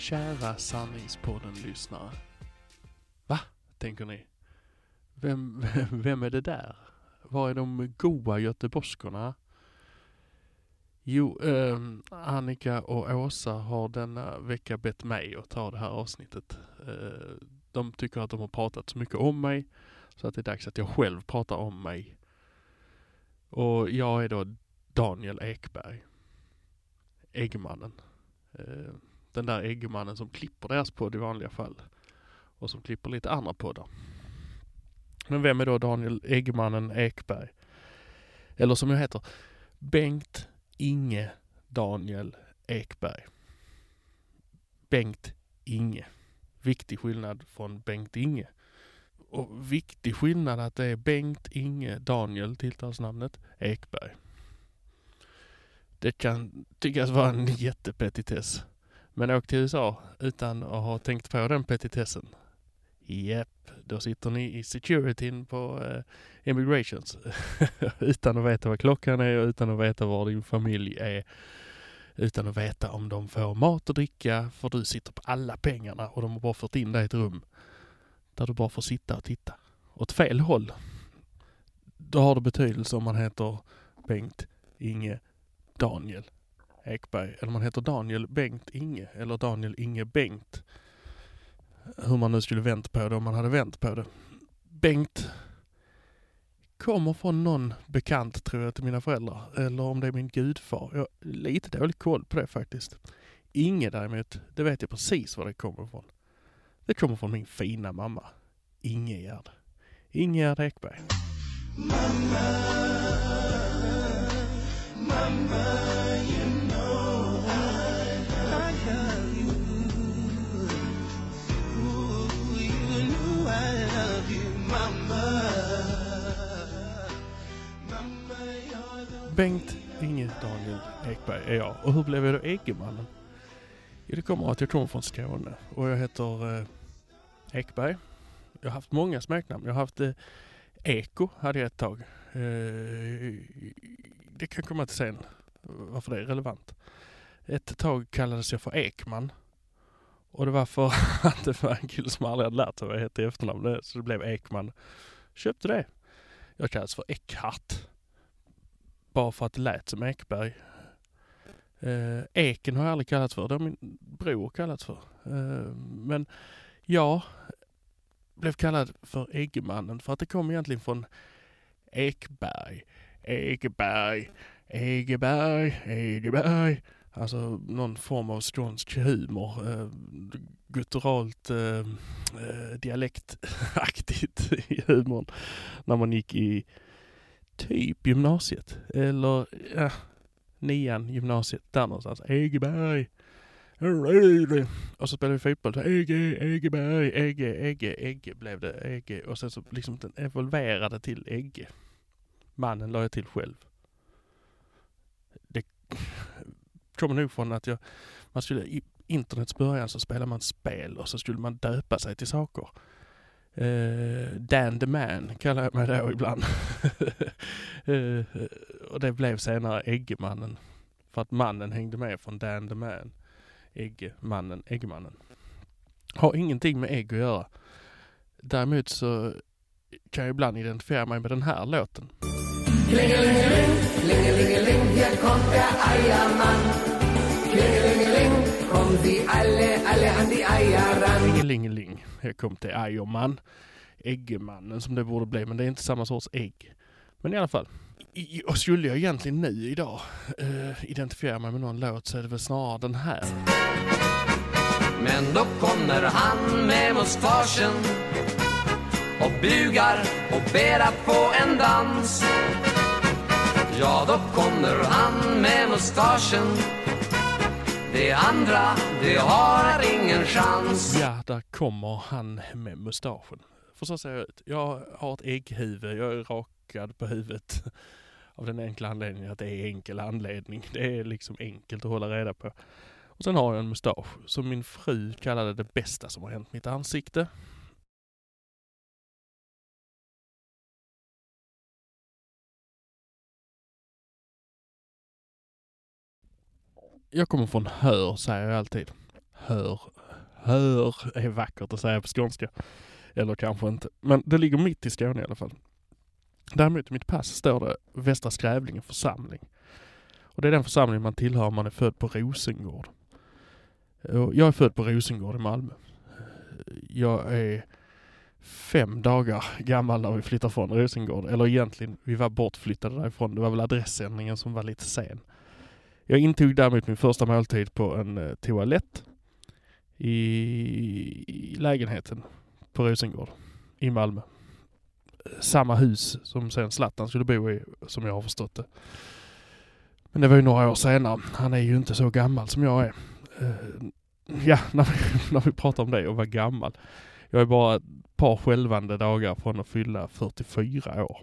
Kära Sanningspodden-lyssnare. Va? Tänker ni. Vem, vem, vem är det där? Var är de goa göteborgskorna? Jo, eh, Annika och Åsa har denna vecka bett mig att ta det här avsnittet. Eh, de tycker att de har pratat så mycket om mig så att det är dags att jag själv pratar om mig. Och jag är då Daniel Ekberg. Äggmannen. Eh, den där äggmannen som klipper deras podd i vanliga fall. Och som klipper lite andra poddar. Men vem är då Daniel Äggmannen Ekberg? Eller som jag heter, Bengt Inge Daniel Ekberg. Bengt Inge. Viktig skillnad från Bengt Inge. Och viktig skillnad att det är Bengt Inge Daniel, tilltalsnamnet, Ekberg. Det kan tyckas vara en jättepetitess. Men åk till USA utan att ha tänkt på den petitessen. Japp, då sitter ni i securityn på eh, immigrations. utan att veta vad klockan är och utan att veta var din familj är. Utan att veta om de får mat och dricka, för du sitter på alla pengarna och de har bara fört in dig i ett rum där du bara får sitta och titta. Åt fel håll. Då har det betydelse om man heter Bengt Inge Daniel Ekberg eller man heter Daniel Bengt Inge eller Daniel Inge Bengt. Hur man nu skulle vänt på det om man hade vänt på det. Bengt kommer från någon bekant tror jag till mina föräldrar. Eller om det är min gudfar. Jag har lite dålig koll på det faktiskt. Inge däremot, det vet jag precis var det kommer ifrån. Det kommer från min fina mamma. Ingegärd. Ingegärd Ekberg. Mamma, mamma Bengt Inge Daniel Ekberg är jag. Och hur blev jag då Eggemannen? Jo, det kommer av att jag kommer från Skåne och jag heter eh, Ekberg. Jag har haft många smeknamn. Jag har haft eh, Eko, hade jag ett tag. Eh, det kan komma till sen varför det är relevant. Ett tag kallades jag för Ekman. Och det var för att det var en kille som aldrig hade lärt sig vad jag hette i efternamn. Så det blev Ekman. Köpte det. Jag kallades för Eckhart. Bara för att det lät som Ekberg. Eh, Eken har jag aldrig kallats för. Det har min bror kallats för. Eh, men jag blev kallad för Eggemannen för att det kom egentligen från Ekberg. Egeberg, Egeberg, Egeberg. Alltså någon form av skånsk humor. Eh, gutturalt eh, eh, dialektaktigt i humorn. När man gick i typ gymnasiet. Eller ja, nian gymnasiet. Där någonstans. Egeberg. Och så spelade vi fotboll. Så Ege, Egeberg, Ege, Ege, Ege blev det. Ege Och sen så liksom den evolverade till Egge. Mannen la jag till själv. Det kommer nog från att jag, man skulle, i internets början så spelade man spel och så skulle man döpa sig till saker. Uh, Dan the Man kallar jag mig då ibland. uh, och det blev senare Eggemannen. För att mannen hängde med från Dan the Man. Äggmannen, Äggmannen. Har ingenting med ägg att göra. Däremot så kan jag ibland identifiera mig med den här låten. Klingelingeling, klingelingeling, här kom der Eiermann kommen Sie alle, alle an die Eier ran. Ringelingeling. Jag kom till Eierman. Äggemannen som det borde bli, men det är inte samma sorts ägg. Men i alla fall. I, och skulle jag egentligen nu idag uh, identifiera mig med någon låt så är det väl snarare den här. Men då kommer han med mustaschen och bugar och ber att få en dans. Ja, då kommer han med mustaschen. Det andra, det har ingen chans. Ja, där kommer han med mustaschen. För så ser jag ut. Jag har ett ägghuvud. Jag är rakad på huvudet. Av den enkla anledningen att det är enkel anledning. Det är liksom enkelt att hålla reda på. Och sen har jag en mustasch som min fru kallade det bästa som har hänt mitt ansikte. Jag kommer från Hör, säger jag alltid. Hör. Hör är vackert att säga på skånska. Eller kanske inte. Men det ligger mitt i Skåne i alla fall. Däremot i mitt pass står det Västra Skrävlinge församling. Och det är den församling man tillhör om man är född på Rosengård. Och jag är född på Rosengård i Malmö. Jag är fem dagar gammal när vi flyttade från Rosengård. Eller egentligen, vi var bortflyttade därifrån. Det var väl adressändringen som var lite sen. Jag intog däremot min första måltid på en eh, toalett i, i lägenheten på Rosengård i Malmö. Samma hus som sen Zlatan skulle bo i, som jag har förstått det. Men det var ju några år senare. Han är ju inte så gammal som jag är. Eh, ja, när vi, när vi pratar om det och vara gammal. Jag är bara ett par skälvande dagar från att fylla 44 år.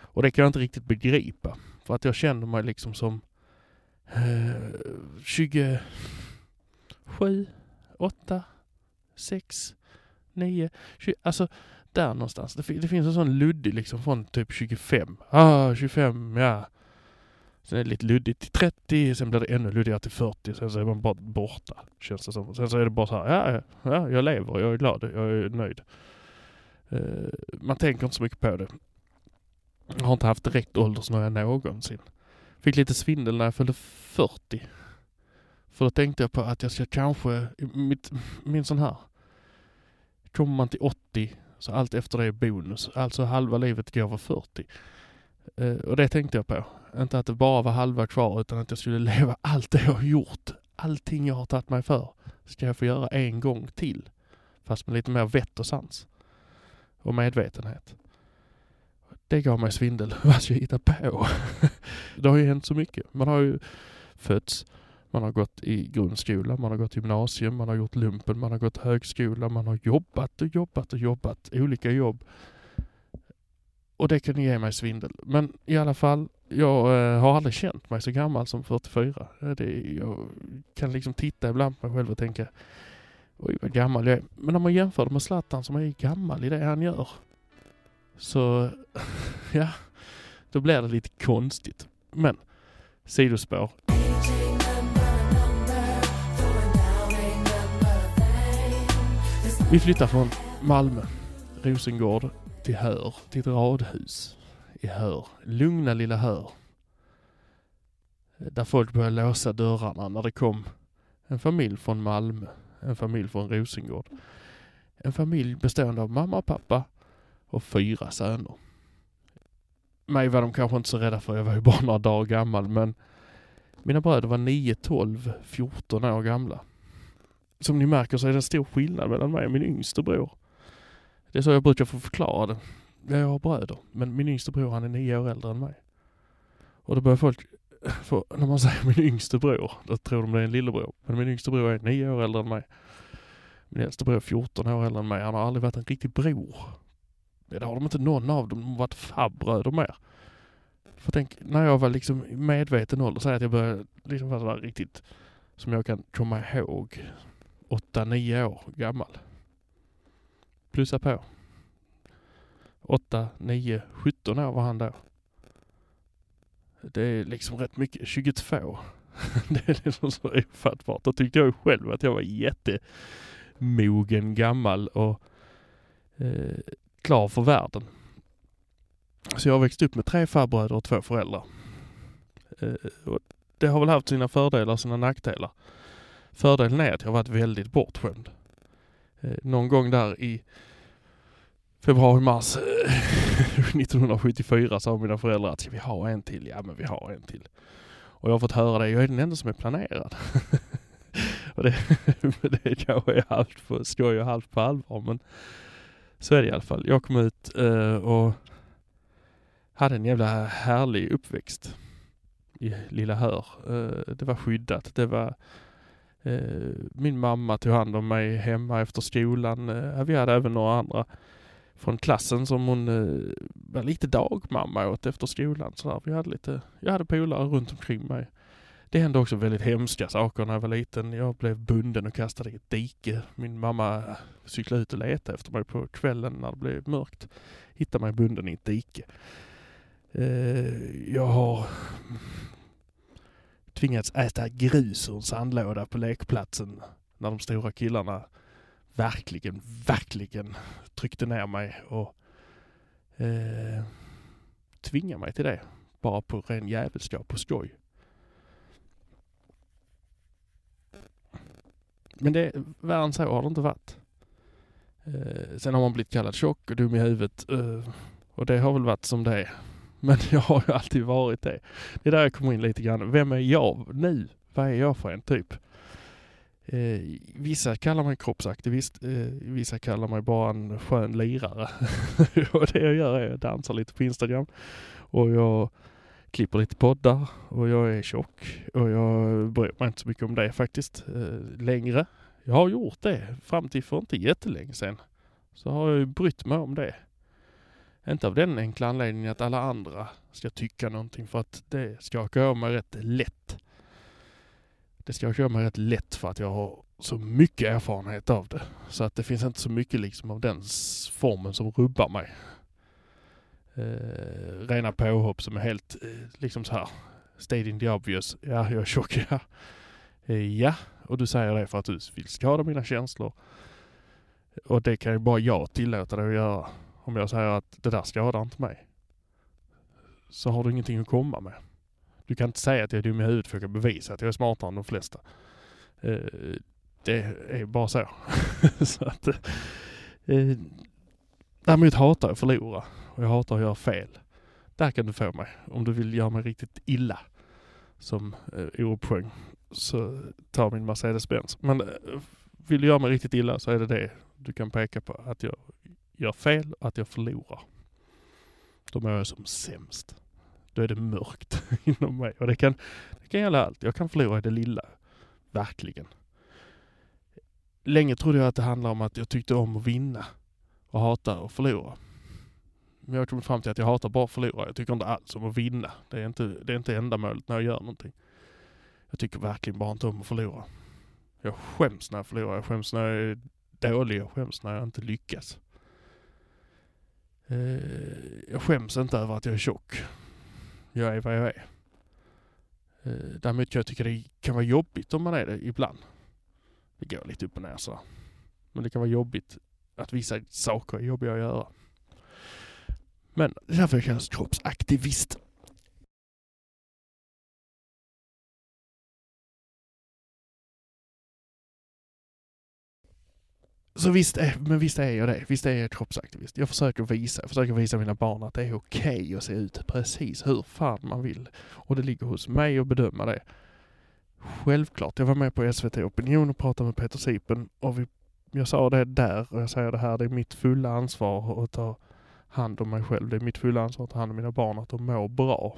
Och det kan jag inte riktigt begripa. För att jag känner mig liksom som 27, 8, 6, 9, 20, alltså där någonstans. Det, det, finns en sån luddig liksom från typ 25. Ah, 25, ja. Sen är det lite luddigt till 30, sen blir det ännu luddigare till 40, sen så är man bara borta. Känns det som. Sen så är det bara så här, ja, ja, jag lever, jag är glad, jag är nöjd. Uh, man tänker inte så mycket på det. Jag har inte haft direkt åldersnöja någonsin. Fick lite svindel när jag fyllde 40. För då tänkte jag på att jag ska kanske, mitt, min sån här, kommer man till 80 så allt efter det är bonus. Alltså halva livet går över 40. Uh, eh, och det tänkte jag på. Inte att det bara var halva kvar utan att jag skulle leva allt det jag har gjort. Allting jag har tagit mig för ska jag få göra en gång till. Fast med lite mer vett och sans. Och medvetenhet. Det gav mig svindel. Vad ska jag hitta på? det har ju hänt så mycket. Man har ju fötts, man har gått i grundskola, man har gått gymnasium, man har gjort lumpen, man har gått högskola, man har jobbat och jobbat och jobbat. Olika jobb. Och det kan ge mig svindel. Men i alla fall, jag eh, har aldrig känt mig så gammal som 44. Eh, det, jag kan liksom titta ibland på mig själv och tänka oj vad gammal jag är. Men om man jämför det med Zlatan som är gammal i det han gör. Så ja, då blir det lite konstigt. Men sidospår. Vi flyttar från Malmö, Rosengård, till Hör, till ett radhus i Hör. Lugna lilla Hör. Där folk började låsa dörrarna när det kom en familj från Malmö, en familj från Rosengård. En familj bestående av mamma och pappa och fyra söner. Mig var de kanske inte så rädda för, jag var ju bara några dagar gammal, men mina bröder var 9, 12, 14 år gamla. Som ni märker så är det en stor skillnad mellan mig och min yngste bror. Det är så jag brukar få förklara det. Jag har bröder, men min yngste bror han är nio år äldre än mig. Och då börjar folk för när man säger min yngste bror, då tror de det är en lillebror. Men min yngste bror är nio år äldre än mig. Min äldste bror är 14 år äldre än mig. Han har aldrig varit en riktig bror. Det har de inte någon av dem. De har varit farbröder mer. För tänk, när jag var liksom i medveten ålder, säg att jag började liksom vara riktigt, som jag kan komma ihåg, 8-9 år gammal. Plussa på. 8, 9, 17 år var han då. Det är liksom rätt mycket. 22. det är liksom så ofattbart. Då tyckte jag ju själv att jag var jättemogen, gammal och eh, klar för världen. Så jag har växt upp med tre farbröder och två föräldrar. Eh, och det har väl haft sina fördelar och sina nackdelar. Fördelen är att jag har varit väldigt bortskämd. Eh, någon gång där i februari-mars 1974 eh, sa mina föräldrar att ska vi ha en till? Ja men vi har en till. Och jag har fått höra det, jag är den enda som är planerad. och det, det kanske är halvt på skoj och halvt på allvar men så är det i alla fall. Jag kom ut eh, och hade en jävla härlig uppväxt i Lilla Hör. Eh, det var skyddat. Det var eh, min mamma tog hand om mig hemma efter skolan. Eh, vi hade även några andra från klassen som hon eh, var lite dagmamma åt efter skolan. Så där. Vi hade lite, jag hade polare runt omkring mig. Det hände också väldigt hemska saker när jag var liten. Jag blev bunden och kastad i ett dike. Min mamma cyklade ut och letade efter mig på kvällen när det blev mörkt. Hittade mig bunden i ett dike. Eh, jag har tvingats äta grus ur en sandlåda på lekplatsen när de stora killarna verkligen, verkligen tryckte ner mig och eh, tvingade mig till det. Bara på ren jävelskap och skoj. Men det, värre än så har det inte varit. Eh, sen har man blivit kallad tjock och dum i huvudet. Eh, och det har väl varit som det är. Men jag har ju alltid varit det. Det är där jag kommer in lite grann. Vem är jag nu? Vad är jag för en typ? Eh, vissa kallar mig kroppsaktivist, eh, vissa kallar mig bara en skön lirare. och det jag gör är att jag dansar lite på Instagram och jag klipper lite poddar och jag är tjock och jag bryr mig inte så mycket om det faktiskt eh, längre. Jag har gjort det fram till för inte jättelänge sedan. Så har jag ju brytt mig om det. Inte av den enkla anledningen att alla andra ska tycka någonting för att det skakar jag mig rätt lätt. Det skakar jag mig rätt lätt för att jag har så mycket erfarenhet av det. Så att det finns inte så mycket liksom av den formen som rubbar mig. Eh, rena påhopp som är helt eh, liksom så här stating the obvious. Ja, jag är tjock, ja. Eh, ja, och du säger det för att du vill skada mina känslor. Och det kan ju bara jag tillåta dig att göra. Om jag säger att det där skadar inte mig. Så har du ingenting att komma med. Du kan inte säga att jag är dum i huvudet för jag kan bevisa att jag är smartare än de flesta. Eh, det är bara så. så att, eh, eh, däremot hatar jag att förlora och jag hatar att göra fel. Där kan du få mig. Om du vill göra mig riktigt illa som eh, Orup sjöng så ta min Mercedes-Benz. Men eh, vill du göra mig riktigt illa så är det det du kan peka på. Att jag gör fel, och att jag förlorar. Då mår jag som sämst. Då är det mörkt inom mig. Och det kan, det kan gälla allt. Jag kan förlora i det lilla. Verkligen. Länge trodde jag att det handlade om att jag tyckte om att vinna och hatar att förlora. Men jag har kommit fram till att jag hatar bara att förlora. Jag tycker inte alls om att vinna. Det är inte, det är inte ändamålet när jag gör någonting. Jag tycker verkligen bara inte om att förlora. Jag skäms när jag förlorar. Jag skäms när jag är dålig. Jag skäms när jag inte lyckas. Eh, jag skäms inte över att jag är tjock. Jag är vad jag är. Eh, däremot kan jag tycka det kan vara jobbigt om man är det ibland. Det går lite upp och ner så. Men det kan vara jobbigt att vissa saker är jobbiga att göra. Men det är därför jag kallas kroppsaktivist. Så visst är, men visst är jag det. Visst är jag kroppsaktivist. Jag försöker visa, jag försöker visa mina barn att det är okej att se ut precis hur fan man vill. Och det ligger hos mig att bedöma det. Självklart. Jag var med på SVT Opinion och pratade med Peter Sipen och vi, jag sa det där och jag säger det här. Det är mitt fulla ansvar att ta hand om mig själv. Det är mitt fulla ansvar att ta hand om mina barn, att de mår bra.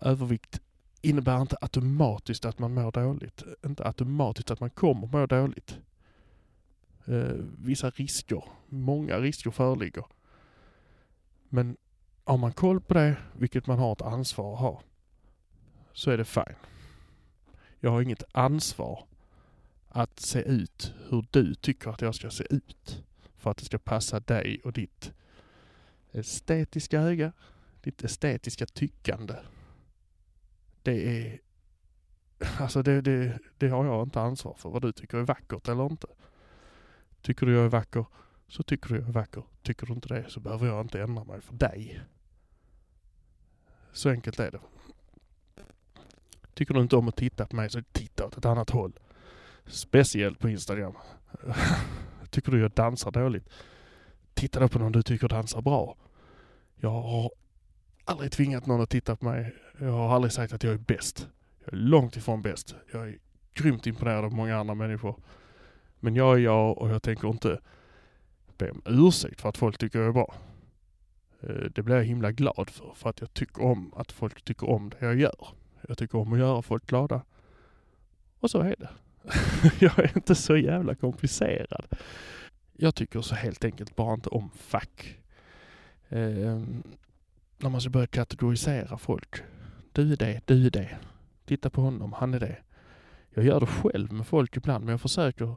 övervikt innebär inte automatiskt att man mår dåligt. Inte automatiskt att man kommer må dåligt. Eh, vissa risker, många risker föreligger. Men har man koll på det, vilket man har ett ansvar att ha, så är det fine. Jag har inget ansvar att se ut hur du tycker att jag ska se ut. För att det ska passa dig och ditt estetiska öga, ditt estetiska tyckande. Det är... Alltså det, det, det har jag inte ansvar för, vad du tycker är vackert eller inte. Tycker du jag är vacker, så tycker du jag är vacker. Tycker du inte det, så behöver jag inte ändra mig för dig. Så enkelt är det. Tycker du inte om att titta på mig, så titta åt ett annat håll. Speciellt på Instagram. Tycker du jag dansar dåligt? Titta då på någon du tycker dansar bra. Jag har aldrig tvingat någon att titta på mig. Jag har aldrig sagt att jag är bäst. Jag är långt ifrån bäst. Jag är grymt imponerad av många andra människor. Men jag är jag och jag tänker inte be om ursäkt för att folk tycker jag är bra. Eh, det blir jag himla glad för, för att jag tycker om att folk tycker om det jag gör. Jag tycker om att göra folk glada. Och så är det. jag är inte så jävla komplicerad. Jag tycker så helt enkelt bara inte om fack. Eh, när man ska börja kategorisera folk. Du är det, du är det. Titta på honom, han är det. Jag gör det själv med folk ibland, men jag försöker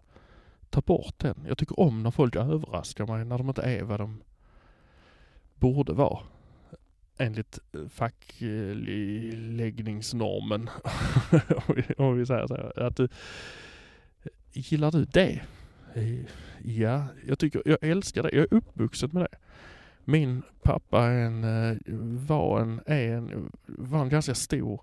ta bort den. Jag tycker om när folk överraskar mig, när de inte är vad de borde vara. Enligt eh, fackläggningsnormen. Om vi- Om vi säger så. Att du, gillar du det? Ja, jag tycker, jag älskar det. Jag är uppvuxen med det. Min pappa är en, eh, var, en, är en, var en ganska stor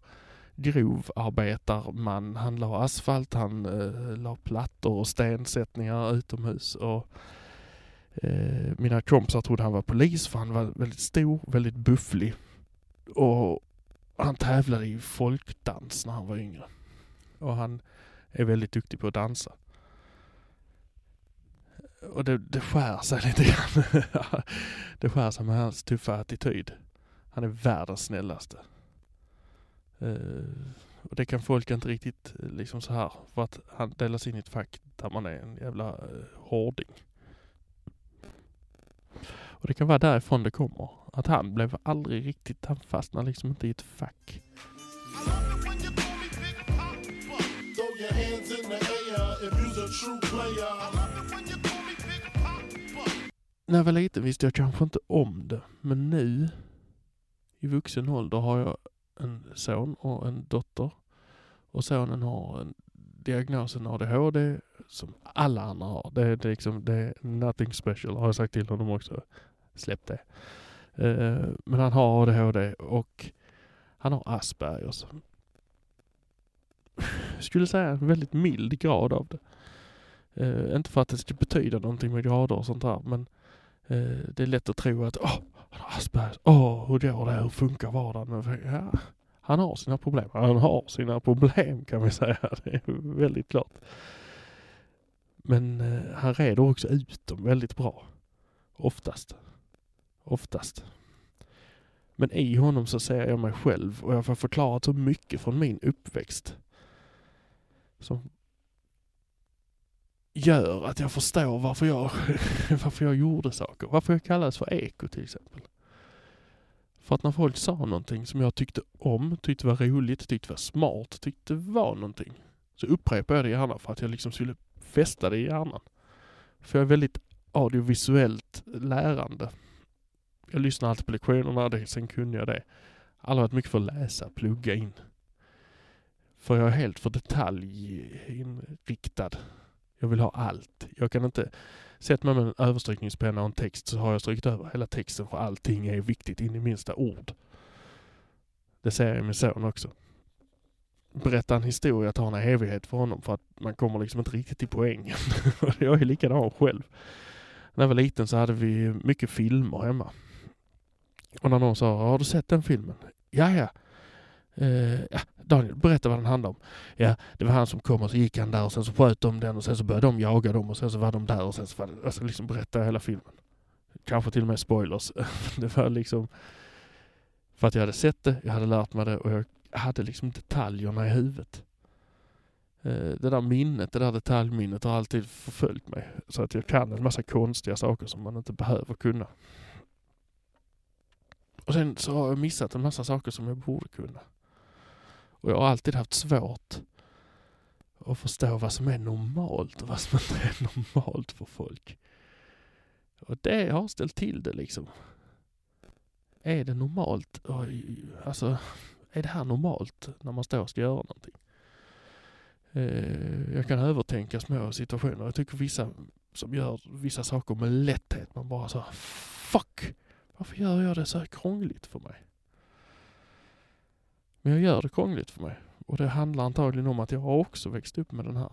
grovarbetarman. Han la asfalt, han eh, la plattor och stensättningar utomhus. Och, eh, mina kompisar trodde han var polis för han var väldigt stor, väldigt bufflig. Och han tävlade i folkdans när han var yngre. Och han är väldigt duktig på att dansa. Och det, det skär sig lite grann. det skär sig med hans tuffa attityd. Han är världens snällaste. Uh, och det kan folk inte riktigt eh, liksom så här för att han delas in i ett fack där man är en jävla uh, hårding. Och det kan vara därifrån det kommer. Att han blev aldrig riktigt, han fastnade liksom inte i ett fack. Throw när jag var liten visste jag kanske inte om det, men nu i vuxen ålder har jag en son och en dotter. Och sonen har en diagnosen ADHD som alla andra har. Det är, det är liksom, det är nothing special har jag sagt till honom också. Släpp det. Eh, men han har ADHD och han har Aspergers. Jag skulle säga en väldigt mild grad av det. Eh, inte för att det ska betyda någonting med grader och sånt där, men Eh, det är lätt att tro att åh, han har Aspergers, åh, hur går det, hur funkar vardagen? Ja, han har sina problem. Han har sina problem kan vi säga. Det är väldigt klart. Men eh, han reder också ut dem väldigt bra. Oftast. Oftast. Men i honom så ser jag mig själv och jag får förklarat så mycket från min uppväxt. Som gör att jag förstår varför jag, varför jag gjorde saker. Varför jag kallades för eko till exempel. För att när folk sa någonting som jag tyckte om, tyckte var roligt, tyckte var smart, tyckte var någonting. Så upprepade jag det gärna för att jag liksom skulle fästa det i hjärnan. För jag är väldigt audiovisuellt lärande. Jag lyssnar alltid på lektionerna, det, sen kunde jag det. Alla varit mycket för att läsa, plugga in. För jag är helt för detaljinriktad. Jag vill ha allt. Jag kan inte... Sätt mig med en överstrykningspenna och en text så har jag strykt över hela texten för allting är viktigt in i minsta ord. Det ser jag i min son också. Berätta en historia tar en evighet för honom för att man kommer liksom inte riktigt till poängen. jag är likadan själv. När jag var liten så hade vi mycket filmer hemma. Och när någon sa, har du sett den filmen? Ja, ja. Eh, ja, Daniel, berätta vad den handlar om. Ja, det var han som kom och så gick han där och sen så sköt de den och sen så började de jaga dem och sen så var de där och sen så var det, alltså liksom berätta hela filmen. Kanske till och med spoilers. det var liksom För att jag hade sett det, jag hade lärt mig det och jag hade liksom detaljerna i huvudet. Eh, det där minnet, det där detaljminnet har alltid förföljt mig. Så att jag kan en massa konstiga saker som man inte behöver kunna. Och sen så har jag missat en massa saker som jag borde kunna. Och jag har alltid haft svårt att förstå vad som är normalt och vad som inte är normalt för folk. Och det har ställt till det liksom. Är det normalt? Oj, Alltså, är det här normalt när man står och ska göra någonting? Eh, Jag kan övertänka små situationer. Jag tycker vissa som gör vissa saker med lätthet, man bara så fuck! Varför gör jag det så här krångligt för mig? Men jag gör det krångligt för mig. Och det handlar antagligen om att jag har också växt upp med den här.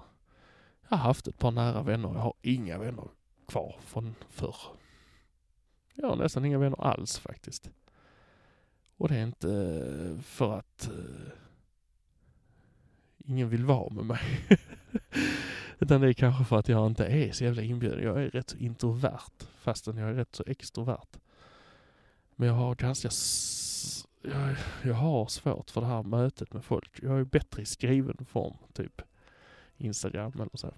Jag har haft ett par nära vänner. Jag har inga vänner kvar från förr. Jag har nästan inga vänner alls faktiskt. Och det är inte eh, för att eh, ingen vill vara med mig. Utan det är kanske för att jag inte är så jävla inbjuden. Jag är rätt så introvert fastän jag är rätt så extrovert. Men jag har ganska... Jag, jag har svårt för det här mötet med folk. Jag är bättre i skriven form, typ Instagram eller så.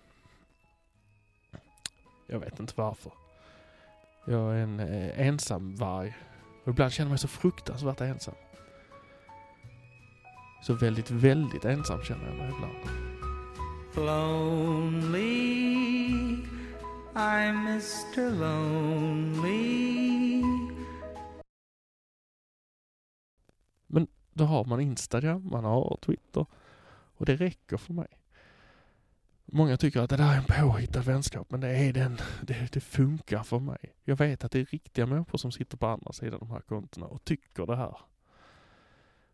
Jag vet inte varför. Jag är en eh, ensam varg. Och ibland känner jag mig så fruktansvärt ensam. Så väldigt, väldigt ensam känner jag mig ibland. Lonely, I'm Mr. Lonely. Då har man Instagram, man har Twitter och det räcker för mig. Många tycker att det där är en påhittad vänskap, men det är den. Det, det funkar för mig. Jag vet att det är riktiga människor som sitter på andra sidan de här kontona och tycker det här.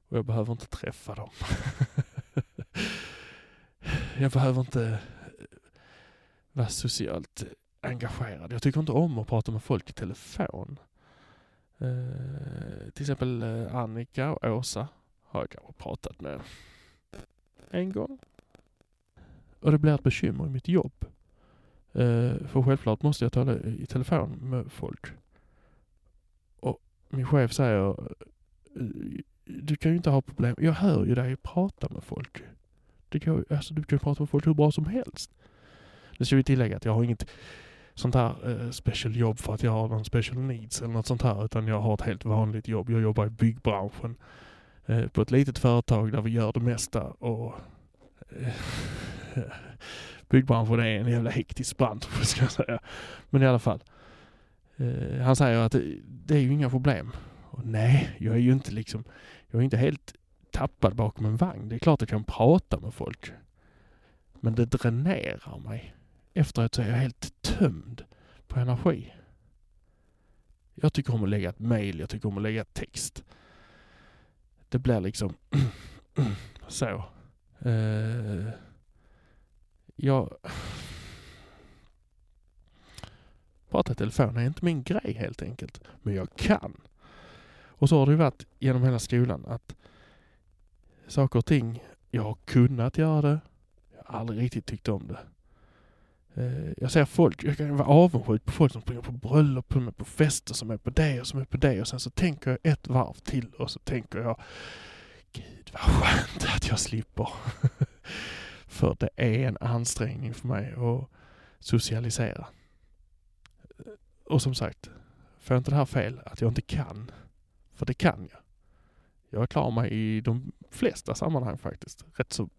Och jag behöver inte träffa dem. jag behöver inte vara socialt engagerad. Jag tycker inte om att prata med folk i telefon. Eh, till exempel eh, Annika och Åsa har jag kanske pratat med en gång. Och det blir ett bekymmer i mitt jobb. Eh, för självklart måste jag tala i telefon med folk. Och min chef säger eh, du kan ju inte ha problem. Jag hör ju dig prata med folk. Du kan, ju- alltså, du kan ju prata med folk hur bra som helst. Nu ska vi tillägga att jag har inget sånt här eh, special jobb för att jag har någon special needs eller något sånt här. Utan jag har ett helt vanligt jobb. Jag jobbar i byggbranschen. Eh, på ett litet företag där vi gör det mesta. Och eh, Byggbranschen är en jävla hektisk bransch ska jag säga. Men i alla fall. Eh, han säger att det, det är ju inga problem. Och nej, jag är ju inte liksom, jag är inte helt tappad bakom en vagn. Det är klart att jag kan prata med folk. Men det dränerar mig. Efteråt så är jag helt tömd på energi. Jag tycker om att lägga ett mail, jag tycker om att lägga ett text. Det blir liksom så. Uh, jag... Prata i telefon är inte min grej helt enkelt. Men jag kan. Och så har det ju varit genom hela skolan att saker och ting, jag har kunnat göra det. Jag har aldrig riktigt tyckt om det. Eh, jag ser folk, jag kan vara avundsjuk på folk som springer på bröllop, som är på fester, som är på det och som är på det. Och sen så tänker jag ett varv till och så tänker jag Gud vad skönt att jag slipper. För det är en ansträngning för mig att socialisera. Eh, och som sagt, får jag inte det här fel att jag inte kan. För det kan jag. Jag klarar mig i de flesta sammanhang faktiskt. Rätt så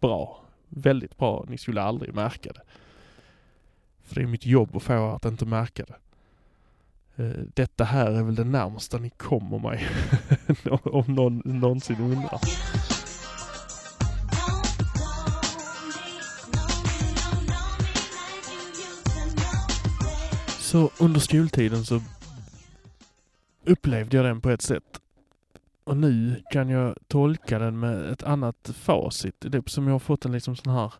bra. Väldigt bra. Ni skulle aldrig märka det. För det är mitt jobb att få er att inte märka det. Eh, detta här är väl det närmsta ni kommer mig. Om någon någonsin undrar. Så under skoltiden så upplevde jag den på ett sätt. Och nu kan jag tolka den med ett annat facit. Det är som jag har fått en liksom sån här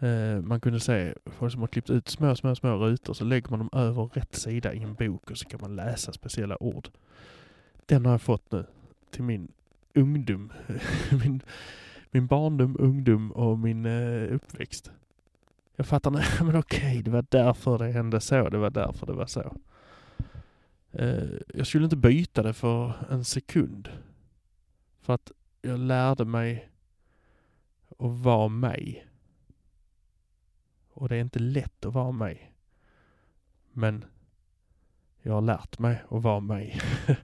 eh, man kunde se folk som har klippt ut små, små, små rutor så lägger man dem över rätt sida i en bok och så kan man läsa speciella ord. Den har jag fått nu till min ungdom. min, min barndom, ungdom och min eh, uppväxt. Jag fattar nu, men okej, det var därför det hände så. Det var därför det var så. Eh, jag skulle inte byta det för en sekund. För att jag lärde mig att vara mig. Och det är inte lätt att vara mig. Men jag har lärt mig att vara mig.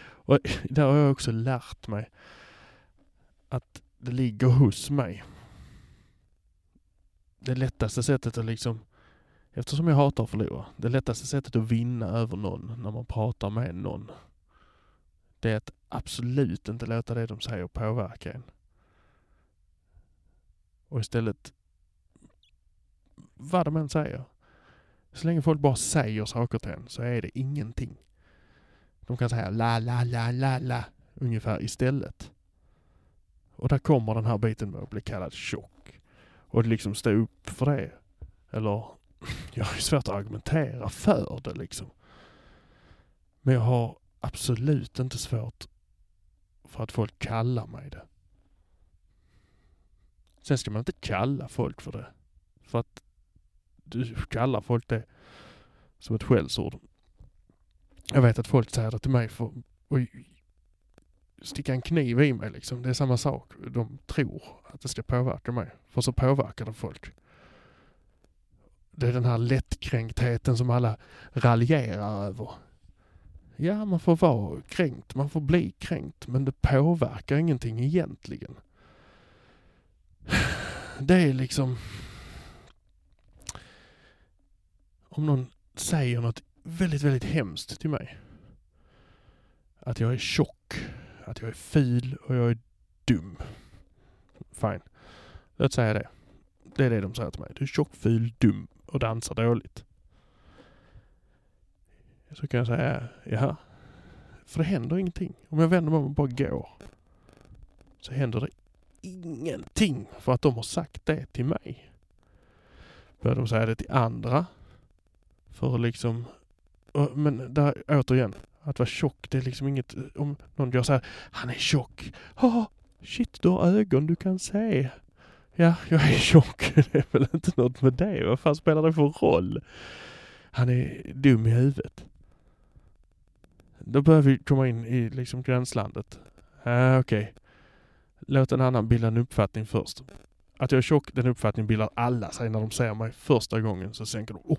och där har jag också lärt mig att det ligger hos mig. Det lättaste sättet att liksom, eftersom jag hatar att förlora, det lättaste sättet att vinna över någon när man pratar med någon, det är att absolut inte låta det de säger påverka en. Och istället, vad de än säger, så länge folk bara säger saker till en så är det ingenting. De kan säga la, la, la, la, la ungefär istället. Och där kommer den här biten med att bli kallad tjock. Och liksom stå upp för det. Eller, jag har ju svårt att argumentera för det liksom. Men jag har absolut inte svårt för att folk kallar mig det. Sen ska man inte kalla folk för det. För att kallar folk det som ett skällsord. Jag vet att folk säger det till mig för att sticka en kniv i mig liksom. Det är samma sak. De tror att det ska påverka mig. För så påverkar det folk. Det är den här lättkränktheten som alla raljerar över. Ja, man får vara kränkt, man får bli kränkt, men det påverkar ingenting egentligen. Det är liksom... Om någon säger något väldigt, väldigt hemskt till mig. Att jag är tjock, att jag är ful och jag är dum. Fine. Låt säga det. Det är det de säger till mig. Du är tjock, ful, dum och dansar dåligt. Så kan jag säga, jaha. För det händer ingenting. Om jag vänder mig om och bara går så händer det ingenting för att de har sagt det till mig. Börjar de säga det till andra för att liksom... Men där återigen, att vara tjock det är liksom inget... Eh, om någon gör så här, han är tjock. Oh, shit, du har ögon du kan se. Ja, jag är tjock. Det är väl inte något med det. Vad fan spelar det för roll? Han är dum i huvudet. Då börjar vi komma in i liksom gränslandet. Ah, Okej. Okay. Låt en annan bilda en uppfattning först. Att jag är tjock, den uppfattningen bildar alla sig när de ser mig första gången. Så tänker de, oh,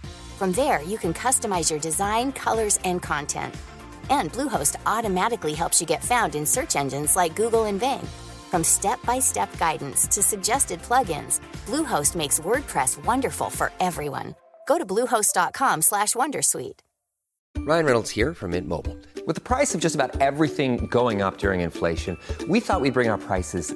From there, you can customize your design, colors, and content. And Bluehost automatically helps you get found in search engines like Google and Bing. From step-by-step guidance to suggested plugins, Bluehost makes WordPress wonderful for everyone. Go to bluehost.com/wondersuite. Ryan Reynolds here from Mint Mobile. With the price of just about everything going up during inflation, we thought we'd bring our prices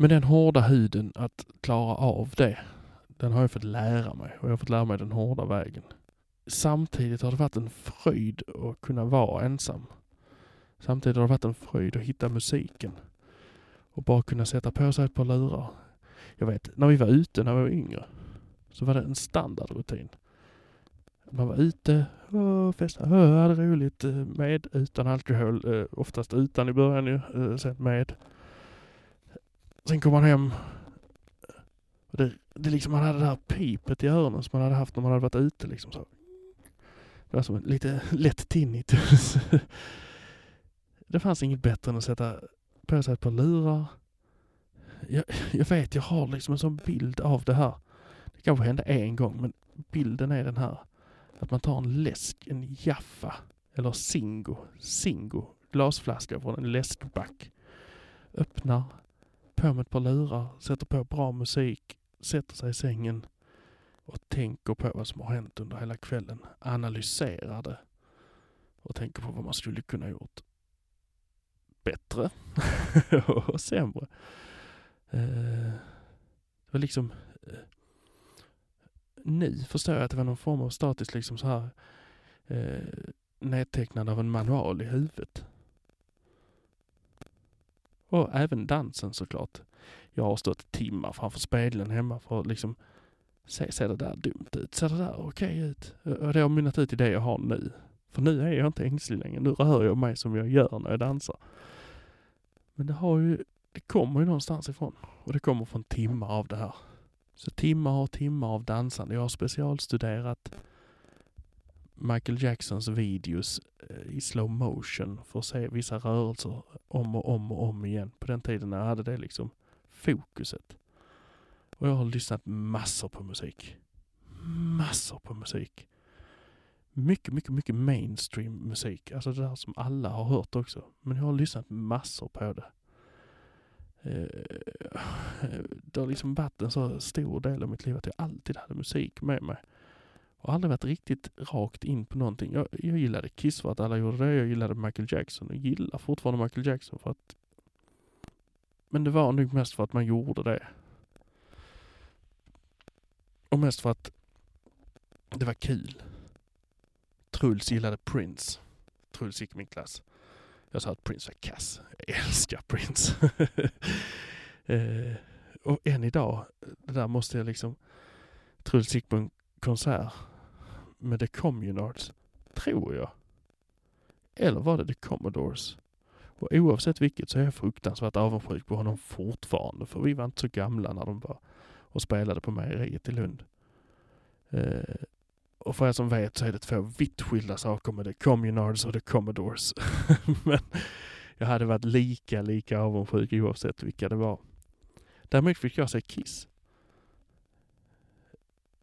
Men den hårda huden att klara av det, den har jag fått lära mig och jag har fått lära mig den hårda vägen. Samtidigt har det varit en fröjd att kunna vara ensam. Samtidigt har det varit en fröjd att hitta musiken. Och bara kunna sätta på sig ett par lurar. Jag vet, när vi var ute när vi var yngre så var det en standardrutin. Man var ute och festade, hade roligt eh, med, utan alkohol. Eh, oftast utan i början ju, eh, sen med. Sen kom han hem. Och det, det liksom, man hade det här pipet i öronen som man hade haft när man hade varit ute liksom så. Det var som en lite lätt tinnitus. det fanns inget bättre än att sätta på sig ett par lurar. Jag, jag vet, jag har liksom en sån bild av det här. Det kanske hände en gång, men bilden är den här. Att man tar en läsk, en Jaffa eller Singo, Singo glasflaska från en läskback. Öppnar, på med ett par lurar, sätter på bra musik, sätter sig i sängen och tänker på vad som har hänt under hela kvällen. Analyserar det och tänker på vad man skulle kunna gjort bättre och sämre. Eh, Det var liksom eh, nu förstår jag att det var någon form av statiskt liksom så här eh, av en manual i huvudet. Och även dansen såklart. Jag har stått timmar framför spegeln hemma för att liksom se, ser det där dumt ut? Ser det där okej ut? Och det har mynnat ut i det jag har nu. För nu är jag inte ängslig längre. Nu rör jag mig som jag gör när jag dansar. Men det har ju, det kommer ju någonstans ifrån. Och det kommer från timmar av det här. Så timmar och timmar av dansande. Jag har specialstuderat Michael Jacksons videos eh, i slow motion för att se vissa rörelser om och om och om igen. På den tiden när jag hade det liksom fokuset. Och jag har lyssnat massor på musik. Massor på musik. Mycket, mycket, mycket mainstream musik. Alltså det där som alla har hört också. Men jag har lyssnat massor på det. Eh, det har liksom varit en så stor del av mitt liv att jag alltid hade musik med mig. Och aldrig varit riktigt rakt in på någonting. Jag, jag gillade Kiss för att alla gjorde det. Jag gillade Michael Jackson och gillar fortfarande Michael Jackson för att... Men det var nog mest för att man gjorde det. Och mest för att det var kul. Truls gillade Prince. Truls gick i min klass. Jag sa att Prince var kass. Jag älskar Prince. eh, och än idag, det där måste jag liksom... Truls gick på en konsert med The Communards, tror jag. Eller var det The Commodores? Och oavsett vilket så är jag fruktansvärt avundsjuk på honom fortfarande. För vi var inte så gamla när de var och spelade på mejeriet i Lund. Eh, och för er som vet så är det två vitt skilda saker med The Communards och The Commodores. Men jag hade varit lika, lika avundsjuk oavsett vilka det var. Däremot fick jag se Kiss.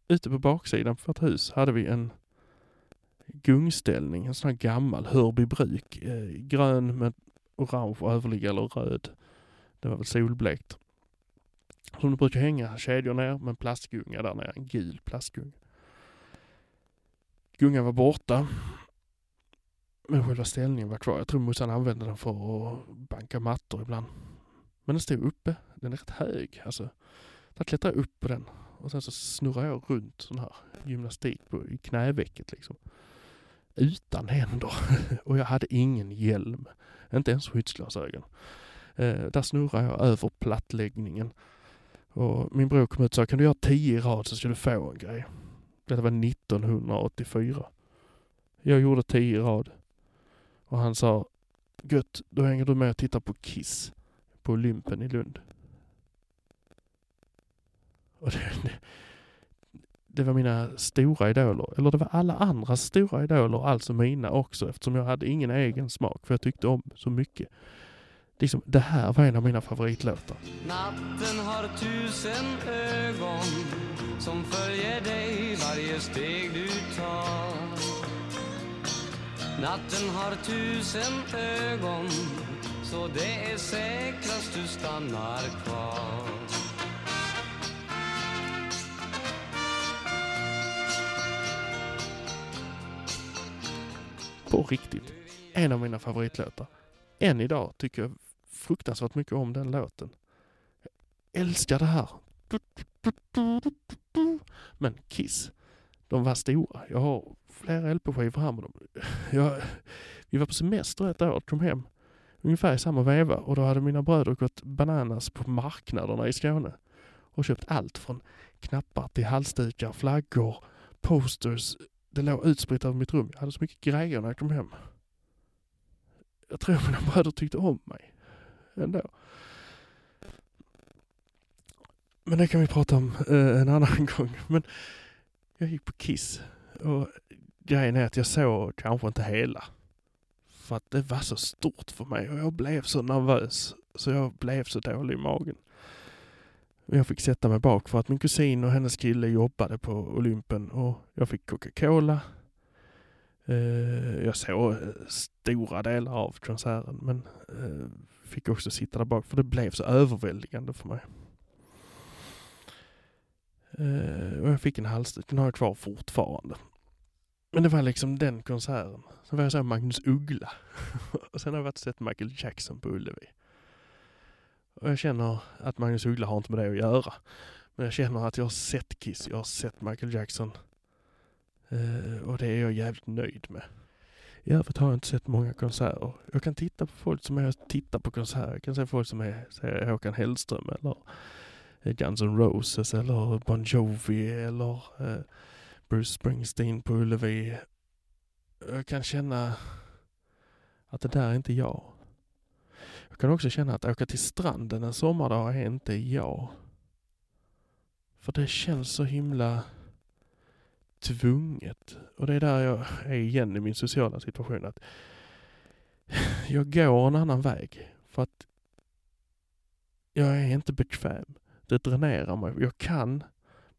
Ute på baksidan på vårt hus hade vi en gungställning, en sån här gammal Hörbybruk. Eh, grön med orange överliggare eller röd. Det var väl solblekt. Som det brukar hänga kedjor ner med en plastgunga där nere, en gul plastgunga. Gungan var borta. Men själva ställningen var kvar. Jag tror morsan använde den för att banka mattor ibland. Men den stod uppe. Den är rätt hög. Alltså, där klättrade jag upp på den. Och sen så snurrade jag runt sån här gymnastik på, i knävecket liksom. Utan händer. Och jag hade ingen hjälm. Inte ens skyddsglasögon. Eh, där snurrade jag över plattläggningen. Och min bror kom ut och sa, kan du göra tio i rad så ska du få en grej. Detta var 1984. Jag gjorde tio i rad. Och han sa, gött, då hänger du med och tittar på Kiss på Olympen i Lund. Och det, det, var mina stora idoler. Eller det var alla andras stora idoler, alltså mina också, eftersom jag hade ingen egen smak, för jag tyckte om så mycket. Liksom, det här var en av mina favoritlåtar. Natten har tusen ögon som följer dig varje steg du tar. Natten har tusen ögon så det är säkrast du stannar kvar. På riktigt. En av mina favoritlåtar. Än idag tycker jag fruktansvärt mycket om den låten. Jag älskar det här. Men Kiss, de var stora. Jag har flera LP-skivor här med dem. Jag, vi var på semester ett år, kom hem ungefär i samma veva och då hade mina bröder gått bananas på marknaderna i Skåne och köpt allt från knappar till halsdukar, flaggor, posters. Det låg utspritt över mitt rum. Jag hade så mycket grejer när jag kom hem. Jag tror mina bröder tyckte om mig ändå. Men det kan vi prata om eh, en annan gång. Men jag gick på Kiss och grejen är att jag såg kanske inte hela. För att det var så stort för mig och jag blev så nervös så jag blev så dålig i magen. Jag fick sätta mig bak för att min kusin och hennes kille jobbade på Olympen och jag fick Coca-Cola. Eh, jag såg eh, stora delar av konserten men eh, fick också sitta där bak för det blev så överväldigande för mig. Och jag fick en halsduk, den har jag kvar fortfarande. Men det var liksom den konserten. Sen var jag så Magnus Uggla. och sen har jag varit och sett Michael Jackson på Ullevi. Och jag känner att Magnus Uggla har inte med det att göra. Men jag känner att jag har sett Kiss, jag har sett Michael Jackson. Eh, och det är jag jävligt nöjd med. I övrigt har jag inte sett många konserter. Jag kan titta på folk som är tittar på konserter. Jag kan se folk som är säg, Håkan Hellström eller eh, Guns N' Roses eller Bon Jovi eller eh, Bruce Springsteen på Ullevi. Jag kan känna att det där är inte jag. Jag kan också känna att åka till stranden en sommardag är inte jag. För det känns så himla tvunget. Och det är där jag är igen i min sociala situation. att Jag går en annan väg. För att jag är inte bekväm. Det dränerar mig. Jag kan,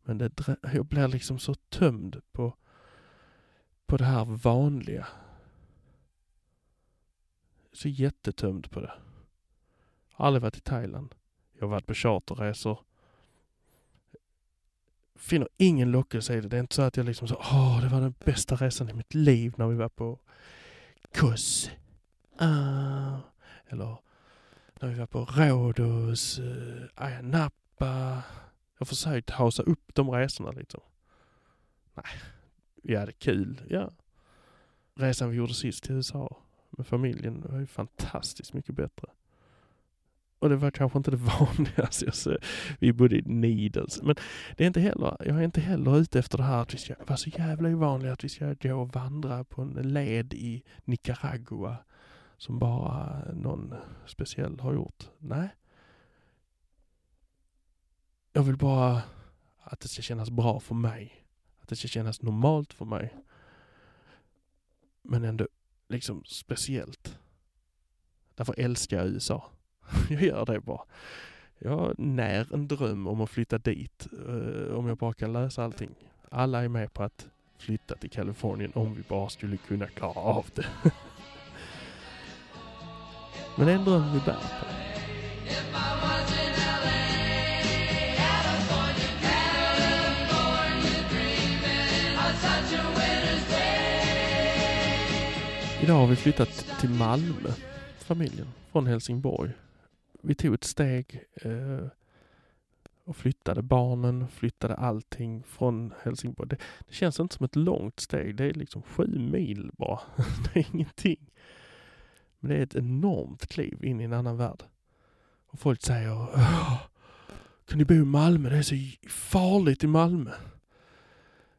men det jag blir liksom så tömd på, på det här vanliga. Så jättetömd på det. Jag har aldrig varit i Thailand. Jag har varit på charterresor. Finner ingen lockelse i det. Det är inte så att jag liksom så, åh, det var den bästa resan i mitt liv när vi var på Kos. Ah. Eller när vi var på Rhodos, uh, eh, Ayia Napa. Jag har försökt hausa upp de resorna liksom. Nej, vi hade kul, ja. Resan vi gjorde sist till USA med familjen var ju fantastiskt mycket bättre. Och det var kanske inte det vanligaste. Jag ser- Vi bodde i Needles. Men det är inte heller, jag är inte heller ute efter det här att vi ska vara så jävla ovanliga att vi ska gå och vandra på en led i Nicaragua som bara någon speciell har gjort. Nej. Jag vill bara att det ska kännas bra för mig. Att det ska kännas normalt för mig. Men ändå liksom speciellt. Därför älskar jag USA. Jag gör det bara. Jag när en dröm om att flytta dit. eh, om jag bara kan lösa allting. Alla är med på att flytta till Kalifornien om vi bara skulle kunna klara av det. Men det är en dröm vi bär på. Idag har vi flyttat till Malmö, familjen, från Helsingborg. Vi tog ett steg eh, och flyttade barnen, flyttade allting från Helsingborg. Det, det känns inte som ett långt steg, det är liksom sju mil bara. det är ingenting. Men det är ett enormt kliv in i en annan värld. Och folk säger kan ni bo i Malmö? Det är så farligt i Malmö.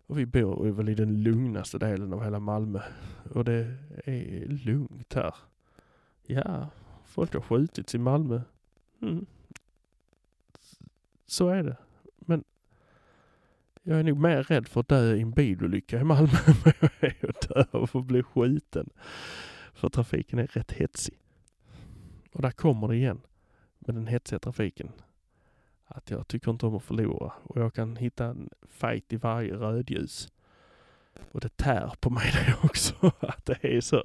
Och vi bor väl i den lugnaste delen av hela Malmö. Och det är lugnt här. Ja, folk har skjutits i Malmö. Mm. Så är det. Men jag är nog mer rädd för att dö i en bilolycka i Malmö än vad jag är att dö av att bli skjuten. För trafiken är rätt hetsig. Och där kommer det igen med den hetsiga trafiken. Att jag tycker inte om att förlora och jag kan hitta en fight i varje rödljus. Och det tär på mig det också, att det är så.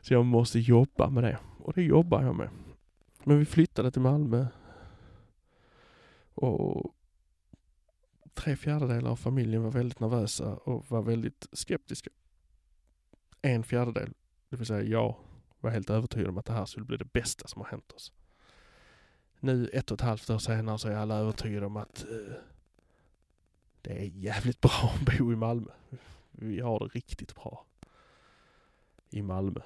Så jag måste jobba med det. Och det jobbar jag med. Men vi flyttade till Malmö. Och tre fjärdedelar av familjen var väldigt nervösa och var väldigt skeptiska. En fjärdedel, det vill säga jag, var helt övertygad om att det här skulle bli det bästa som har hänt oss. Nu ett och ett halvt år senare så är alla övertygade om att eh, det är jävligt bra att bo i Malmö vi har det riktigt bra i Malmö.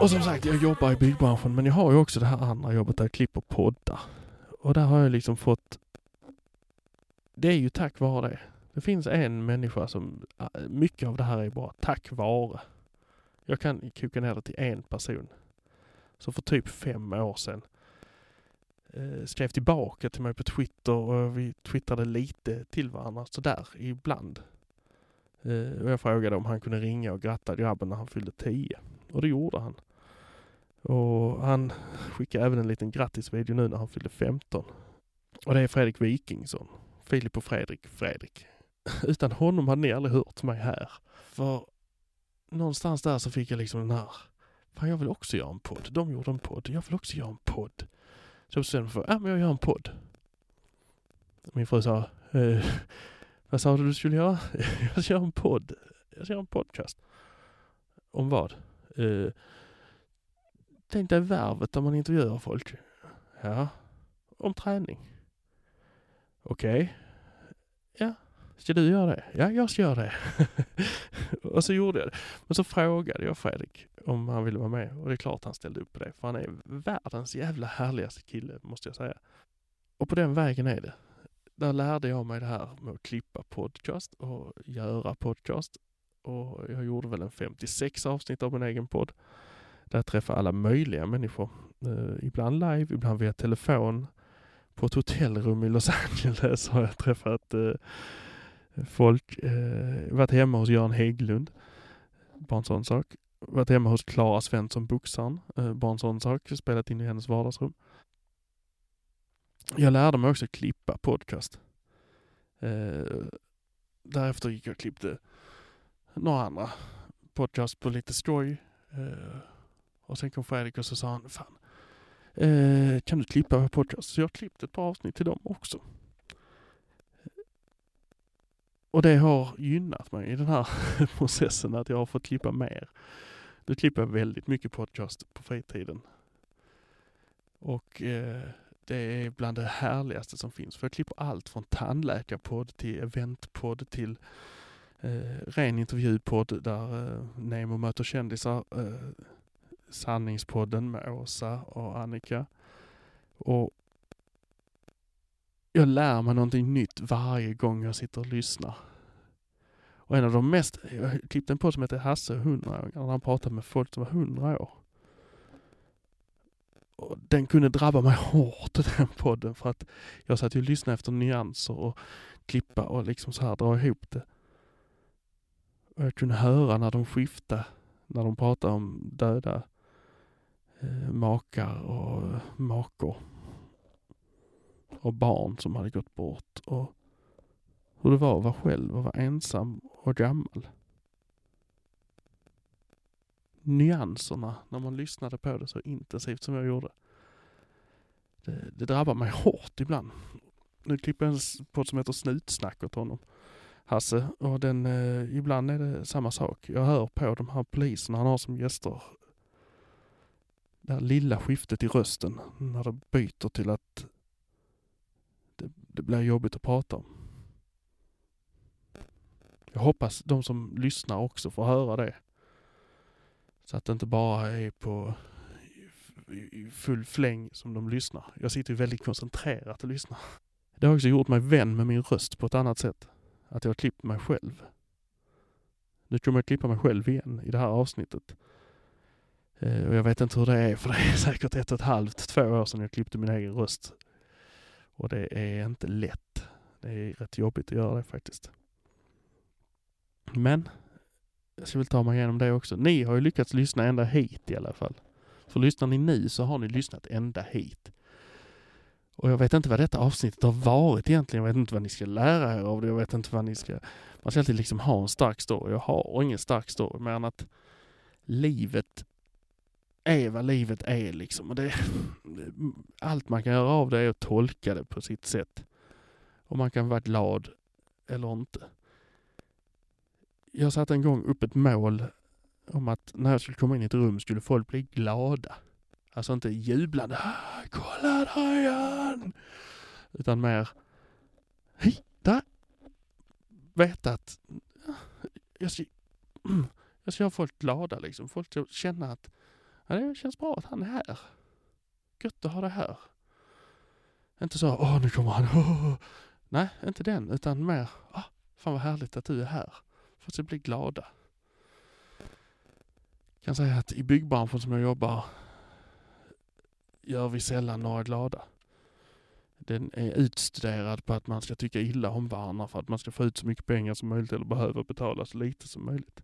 Och som sagt, jag jobbar i byggbranschen men jag har ju också det här andra jobbet där jag klipper poddar. Och där har jag liksom fått det är ju tack vare det. Det finns en människa som... Mycket av det här är bara tack vare. Jag kan koka ner det till en person. Som för typ fem år sedan eh, skrev tillbaka till mig på Twitter och vi twittrade lite till varandra sådär ibland. Eh, och jag frågade om han kunde ringa och gratta grabben när han fyllde tio. Och det gjorde han. Och han skickade även en liten grattisvideo nu när han fyllde 15. Och det är Fredrik Wikingsson. Filip och Fredrik Fredrik. Utan honom hade ni aldrig hört mig här. För någonstans där så fick jag liksom den här, fan jag vill också göra en podd. De gjorde en podd, jag vill också göra en podd. Så jag bestämde mig för, ja men jag gör en podd. Min fru sa, eh, vad sa du du skulle göra? jag ska göra en podd. Jag ska göra en podcast. Om vad? Eh, Tänk dig värvet där man intervjuar folk. Ja. Om träning. Okej. Ja. Ska du göra det? Ja, jag ska göra det. och så gjorde jag det. Men så frågade jag Fredrik om han ville vara med och det är klart han ställde upp på det. För han är världens jävla härligaste kille, måste jag säga. Och på den vägen är det. Där lärde jag mig det här med att klippa podcast och göra podcast. Och jag gjorde väl en 56 avsnitt av min egen podd. Där jag träffade alla möjliga människor. Eh, ibland live, ibland via telefon. På ett hotellrum i Los Angeles har jag träffat eh, folk. Eh, varit hemma hos Göran Hägglund. Bara en sån sak. Varit hemma hos Klara Svensson, boxaren. Eh, bara en sån sak. Spelat in i hennes vardagsrum. Jag lärde mig också klippa podcast. Eh, därefter gick jag och klippte några andra podcast på lite skoj. Eh, och sen kom Fredrik och så sa han, fan, eh, kan du klippa podcast? Så jag har klippt ett par avsnitt till dem också. Och det har gynnat mig i den här processen att jag har fått klippa mer. Nu klipper jag väldigt mycket podcast på fritiden. Och eh, det är bland det härligaste som finns. För jag klipper allt från tandläkarpodd till eventpodd till eh, ren intervjupodd där eh, Nemo möter kändisar. Eh, Sanningspodden med Åsa och Annika. Och jag lär mig någonting nytt varje gång jag sitter och lyssnar. Och en av de mest, jag klippte en podd som heter Hasse 100 år, han pratade med folk som var 100 år. Och den kunde drabba mig hårt den podden för att jag satt ju och lyssnade efter nyanser och klippa och liksom så här dra ihop det. Och jag kunde höra när de skiftade, när de pratade om döda eh, makar och makor. Och barn som hade gått bort och hur det var att vara själv och vara ensam och gammal. Nyanserna när man lyssnade på det så intensivt som jag gjorde. Det, det drabbar mig hårt ibland. Nu klipper jag en podd som heter Snutsnack åt honom. Hasse. Och den, eh, ibland är det samma sak. Jag hör på de här poliserna han har som gäster. Det här lilla skiftet i rösten när det byter till att det, det blir jobbigt att prata om. Jag hoppas de som lyssnar också får höra det. Så att det inte bara är på i full fläng som de lyssnar. Jag sitter ju väldigt koncentrerat och lyssnar. Det har också gjort mig vän med min röst på ett annat sätt. Att jag har klippt mig själv. Nu kommer jag klippa mig själv igen i det här avsnittet. Eh, och jag vet inte hur det är, för det är säkert ett och ett halvt, två år sedan jag klippte min egen röst. Och det är inte lätt. Det är rätt jobbigt att göra det faktiskt. Men jag ska väl ta mig igenom det också. Ni har ju lyckats lyssna ända hit i alla fall. För lyssnar ni nu så har ni lyssnat ända hit. Och jag vet inte vad detta avsnittet har varit egentligen. Jag vet inte vad ni ska lära er av det. Jag vet inte vad ni ska... Man ska alltid liksom ha en stark story. Jag har ingen stark story mer än att livet är vad livet är liksom. Och det, allt man kan göra av det är att tolka det på sitt sätt. Och man kan vara glad eller inte. Jag satte en gång upp ett mål om att när jag skulle komma in i ett rum skulle folk bli glada. Alltså inte jublande. "Ah, Kolla där är han! Utan mer. Hej, där! Veta att ah, jag ska, jag ska göra folk glada liksom. Folk ska känna att ja, det känns bra att han är här. Gött att ha det här. Inte så, åh nu kommer han. åh." Nej, inte den. Utan mer, åh, fan vad härligt att du är här. Folk ska bli glada. Jag kan säga att i byggbranschen som jag jobbar gör vi sällan några glada. Den är utstuderad på att man ska tycka illa om varandra för att man ska få ut så mycket pengar som möjligt eller behöva betala så lite som möjligt.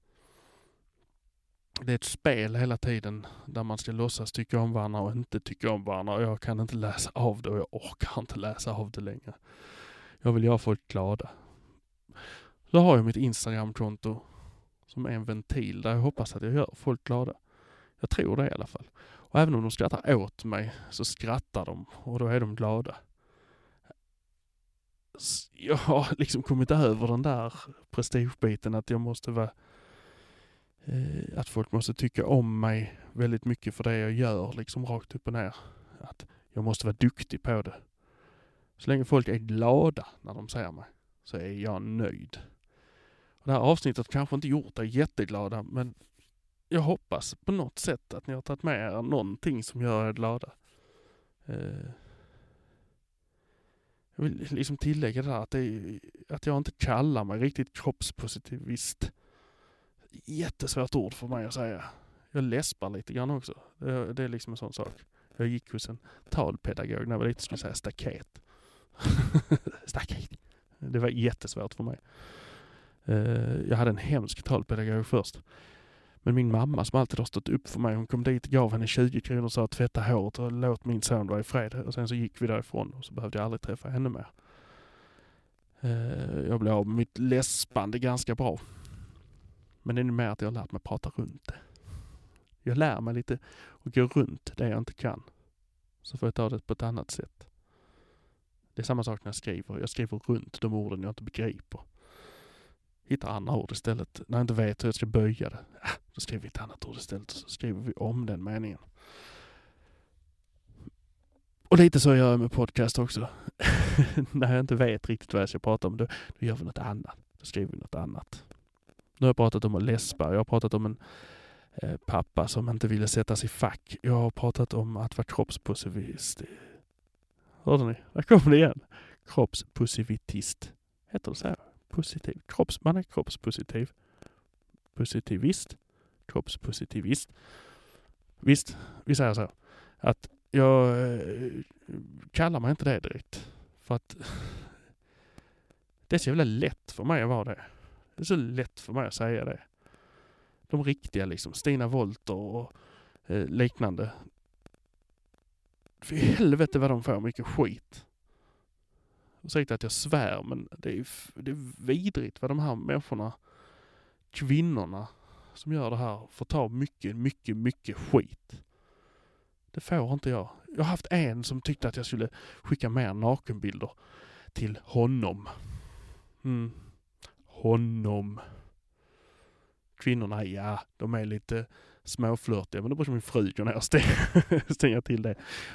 Det är ett spel hela tiden där man ska låtsas tycka om varandra och inte tycka om varandra och jag kan inte läsa av det och jag orkar inte läsa av det längre. Jag vill göra folk glada. Så har jag mitt Instagramkonto som är en ventil där jag hoppas att jag gör folk glada. Jag tror det i alla fall. Och även om de skrattar åt mig så skrattar de och då är de glada. Jag har liksom kommit över den där prestigebiten att jag måste vara eh, att folk måste tycka om mig väldigt mycket för det jag gör liksom rakt upp och ner. Att jag måste vara duktig på det. Så länge folk är glada när de ser mig så är jag nöjd. Och det här avsnittet kanske inte gjort er jätteglada men jag hoppas på något sätt att ni har tagit med er någonting som gör er glada. Eh, jag vill liksom tillägga det här att, det är, att jag inte kallar mig riktigt kroppspositivist. Jättesvårt ord för mig att säga. Jag läspar lite grann också. Det, det är liksom en sån sak. Jag gick hos en talpedagog när jag var lite skulle säga staket. staket. Det var jättesvårt för mig. Eh, jag hade en hemsk talpedagog först. Men min mamma som alltid har stått upp för mig, hon kom dit, gav henne 20 kronor och sa tvätta håret och låt min son vara i fred. Och sen så gick vi därifrån och så behövde jag aldrig träffa henne mer. Eh, jag blev av med mitt läspande ganska bra. Men det är mer att jag har lärt mig prata runt det. Jag lär mig lite och gå runt det jag inte kan. Så får jag ta det på ett annat sätt. Det är samma sak när jag skriver. Jag skriver runt de orden jag inte begriper. Hittar andra ord istället. När jag inte vet hur jag ska böja det. Ah, då skriver vi ett annat ord istället och så skriver vi om den meningen. Och lite så gör jag med podcast också. när jag inte vet riktigt vad jag ska prata om, då, då gör vi något annat. Då skriver vi något annat. Nu har jag pratat om att läspa. Jag har pratat om en eh, pappa som inte ville sättas i fack. Jag har pratat om att vara kroppspositivist. Hörde ni? Där kom det igen. Kroppspositivist. Heter det så? här? Positiv. Kropps, man är kroppspositiv. Positivist. Kroppspositivist. Visst, vi säger så. Att jag eh, kallar mig inte det direkt. För att det är så jävla lätt för mig att vara det. Det är så lätt för mig att säga det. De riktiga liksom, Stina Wolter och eh, liknande. För helvete vad de får mycket skit. Ursäkta att jag svär men det är, det är vidrigt vad de här människorna, kvinnorna som gör det här får ta mycket, mycket, mycket skit. Det får inte jag. Jag har haft en som tyckte att jag skulle skicka mer nakenbilder till honom. Mm. Honom. Kvinnorna, ja, de är lite småflörtiga, men då brukar min fru gå ner och stänga till det.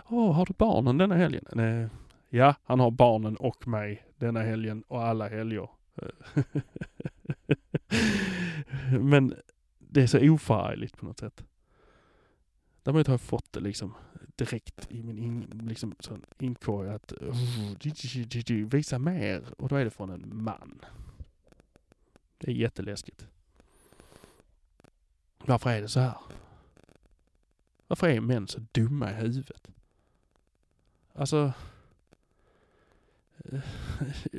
Åh, har du barnen denna helgen? Nej. Ja, han har barnen och mig denna helgen och alla helger. Eh. men det är så oförargligt på något sätt. Däremot har jag fått det liksom direkt i min in, liksom, sån inkorg att visa mer och då är det från en man. Det är jätteläskigt. Varför är det så här? Varför är män så dumma i huvudet? Alltså... Eh,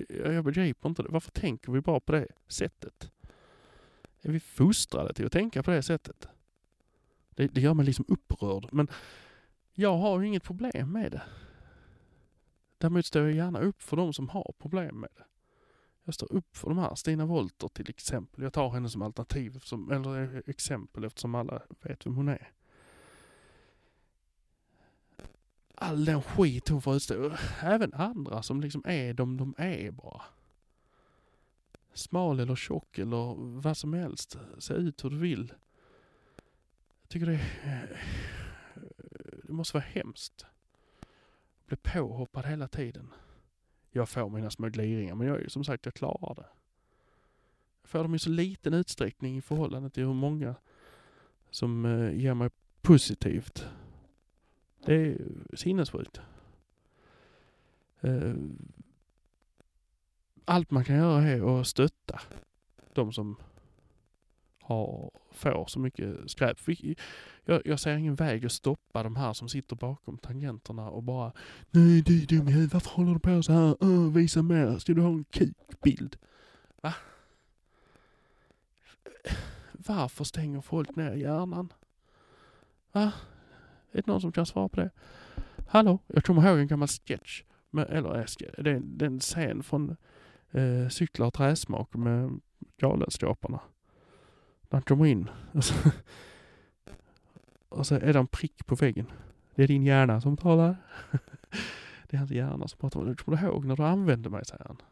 jag begriper inte det. Varför tänker vi bara på det sättet? Är vi fostrade till att tänka på det sättet? Det, det gör mig liksom upprörd. Men jag har ju inget problem med det. Däremot står jag gärna upp för de som har problem med det. Jag står upp för de här. Stina Wolter till exempel. Jag tar henne som alternativ, eftersom, eller eh, exempel eftersom alla vet vem hon är. all den skit hon får utstå. Även andra som liksom är de de är bara. Smal eller tjock eller vad som helst. Se ut hur du vill. Jag tycker det, är- det måste vara hemskt. Bli påhoppad hela tiden. Jag får mina små gliringar men jag är som sagt, jag klarar det. Jag får dem i så liten utsträckning i förhållande till hur många som eh, ger mig positivt. Det är sinnessjukt. Eh, Allt man kan göra är att stötta de som har, får så mycket skräp. Jag, jag ser ingen väg att stoppa de här som sitter bakom tangenterna och bara Nej du är dum i huvudet, varför håller du på så här? Uh, visa mer, ska du ha en kukbild? Va? Varför stänger folk ner hjärnan? Va? Är det någon som kan svara på det? Hallå? Jag kommer ihåg en gammal sketch. Med, eller äh, det är det är en scen från eh, Cyklar och träsmak med Galenskaparna. När han kommer in och så, är det en prick på väggen. Det är din hjärna som talar. det är hans hjärna som pratar. Du kommer du ihåg när du använde mig, säger han.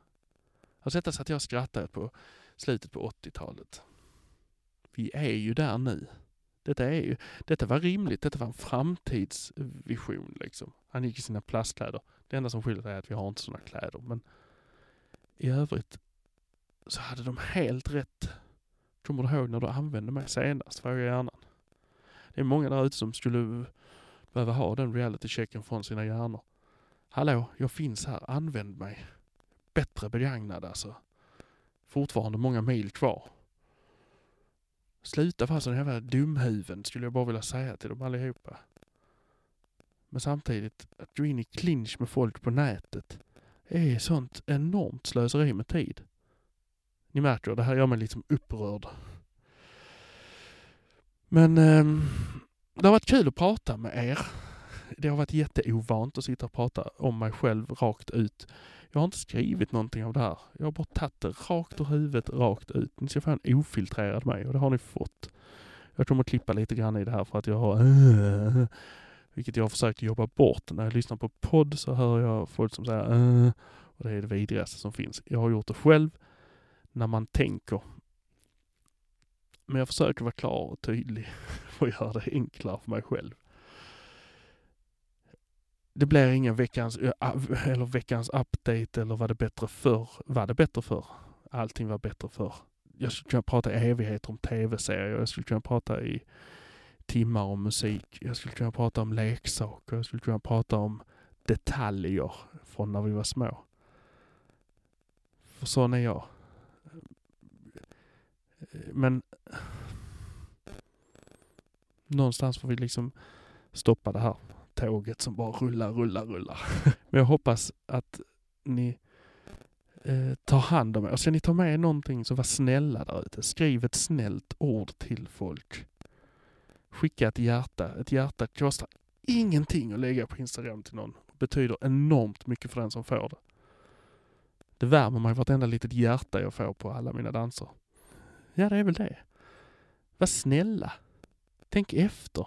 Alltså detta satt jag och skrattade på slutet på 80-talet. Vi är ju där nu. Detta, är ju, detta var rimligt, detta var en framtidsvision liksom. Han gick i sina plastkläder. Det enda som skiljer är att vi har inte sådana kläder. Men i övrigt så hade de helt rätt. Kommer du ihåg när du använde mig senast? Frågar hjärnan. Det är många där ute som skulle behöva ha den reality-checken från sina hjärnor. Hallå, jag finns här. Använd mig. Bättre begagnad alltså. Fortfarande många mil kvar. Sluta vara sån jävla dumhuvuden skulle jag bara vilja säga till dem allihopa. Men samtidigt, att gå in i clinch med folk på nätet är sånt enormt slöseri med tid. Ni märker, det här gör mig liksom upprörd. Men eh, det har varit kul att prata med er. Det har varit jätteovant att sitta och prata om mig själv rakt ut. Jag har inte skrivit någonting av det här. Jag har bara tagit det rakt ur huvudet, rakt ut. Ni ska få en ofiltrerad mig och det har ni fått. Jag kommer att klippa lite grann i det här för att jag har vilket jag har försökt jobba bort. När jag lyssnar på podd så hör jag folk som säger "Äh", och det är det vidrigaste som finns. Jag har gjort det själv när man tänker. Men jag försöker vara klar och tydlig och göra det enklare för mig själv. Det blir ingen veckans, eller veckans update eller var det bättre förr? Var det bättre förr? Allting var bättre förr. Jag skulle kunna prata i evigheter om tv-serier. Jag skulle kunna prata i timmar om musik. Jag skulle kunna prata om leksaker. Jag skulle kunna prata om detaljer från när vi var små. För sån är jag. Men någonstans får vi liksom stoppa det här tåget som bara rullar, rullar, rullar. Men jag hoppas att ni eh, tar hand om er. Och ska ni ta med er någonting så var snälla där ute. Skriv ett snällt ord till folk. Skicka ett hjärta. Ett hjärta kostar ingenting att lägga på Instagram till någon. Betyder enormt mycket för den som får det. Det värmer mig vartenda litet hjärta jag får på alla mina danser. Ja, det är väl det. Var snälla. Tänk efter.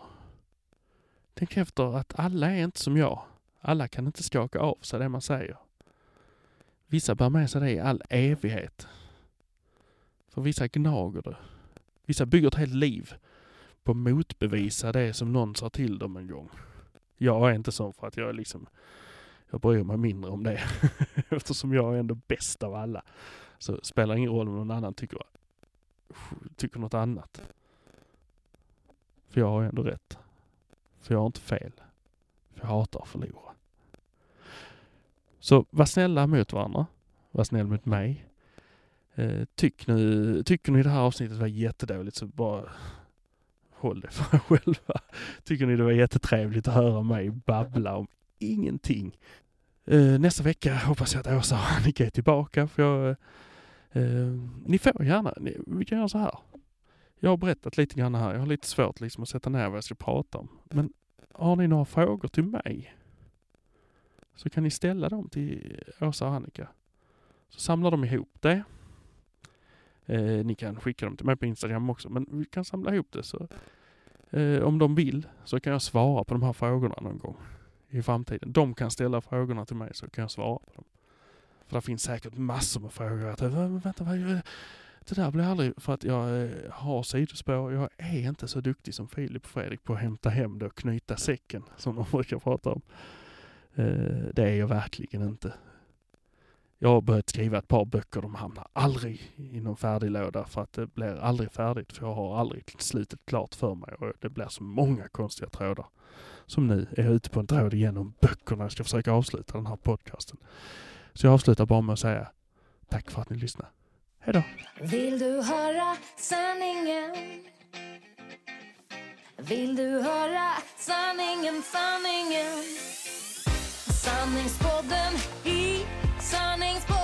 Tänk efter att alla är inte som jag. Alla kan inte skaka av sig det man säger. Vissa bär med sig det i all evighet. För vissa gnager det. Vissa bygger ett helt liv på att motbevisa det som någon sa till dem en gång. Jag är inte sån för att jag är liksom, jag bryr mig mindre om det. Eftersom jag är ändå bäst av alla. Så spelar det ingen roll om någon annan tycker, tycker något annat. För jag har ändå rätt. För jag har inte fel. För jag hatar att förlora. Så var snälla mot varandra. Var snäll mot mig. Eh, tyck nu, tycker ni det här avsnittet var jättedåligt så bara håll det för er själva. Tycker ni det var jättetrevligt att höra mig babbla om ingenting. Eh, nästa vecka hoppas jag att Åsa och Annika är tillbaka för jag, eh, eh, ni får gärna, ni, vi kan göra så här. Jag har berättat lite grann här. Jag har lite svårt liksom att sätta ner vad jag ska prata om. Men har ni några frågor till mig så kan ni ställa dem till Åsa och Annika. Så samlar de ihop det. Eh, ni kan skicka dem till mig på Instagram också, men vi kan samla ihop det. så eh, Om de vill så kan jag svara på de här frågorna någon gång i framtiden. De kan ställa frågorna till mig så kan jag svara på dem. För det finns säkert massor med frågor. Att, vänta, vad, eh, det där blir aldrig... För att jag eh, har sidospår. Jag är inte så duktig som Filip och Fredrik på att hämta hem det och knyta säcken som de brukar prata om. Eh, det är jag verkligen inte. Jag har börjat skriva ett par böcker. De hamnar aldrig i någon färdig låda för att det blir aldrig färdigt. För jag har aldrig slutet klart för mig och det blir så många konstiga trådar. Som nu är jag ute på en tråd igen om böckerna. Jag ska försöka avsluta den här podcasten. Så jag avslutar bara med att säga tack för att ni lyssnade. Hej då! Vill du höra sanningen? Vill du höra sanningen, sanningen? Sanningspodden i sanningspodden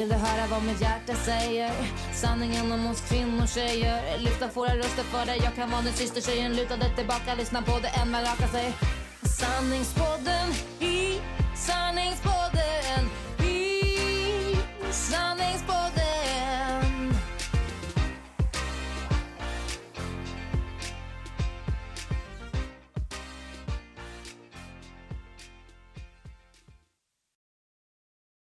Vill du höra vad mitt hjärta säger? Sanningen om oss kvinnor, tjejer. Lyfta våra röster för dig. Jag kan vara din syster, tjejen. Luta dig tillbaka. Lyssna på det än man rakar sig Sanningspodden i sanningspodden. I sanningspodden.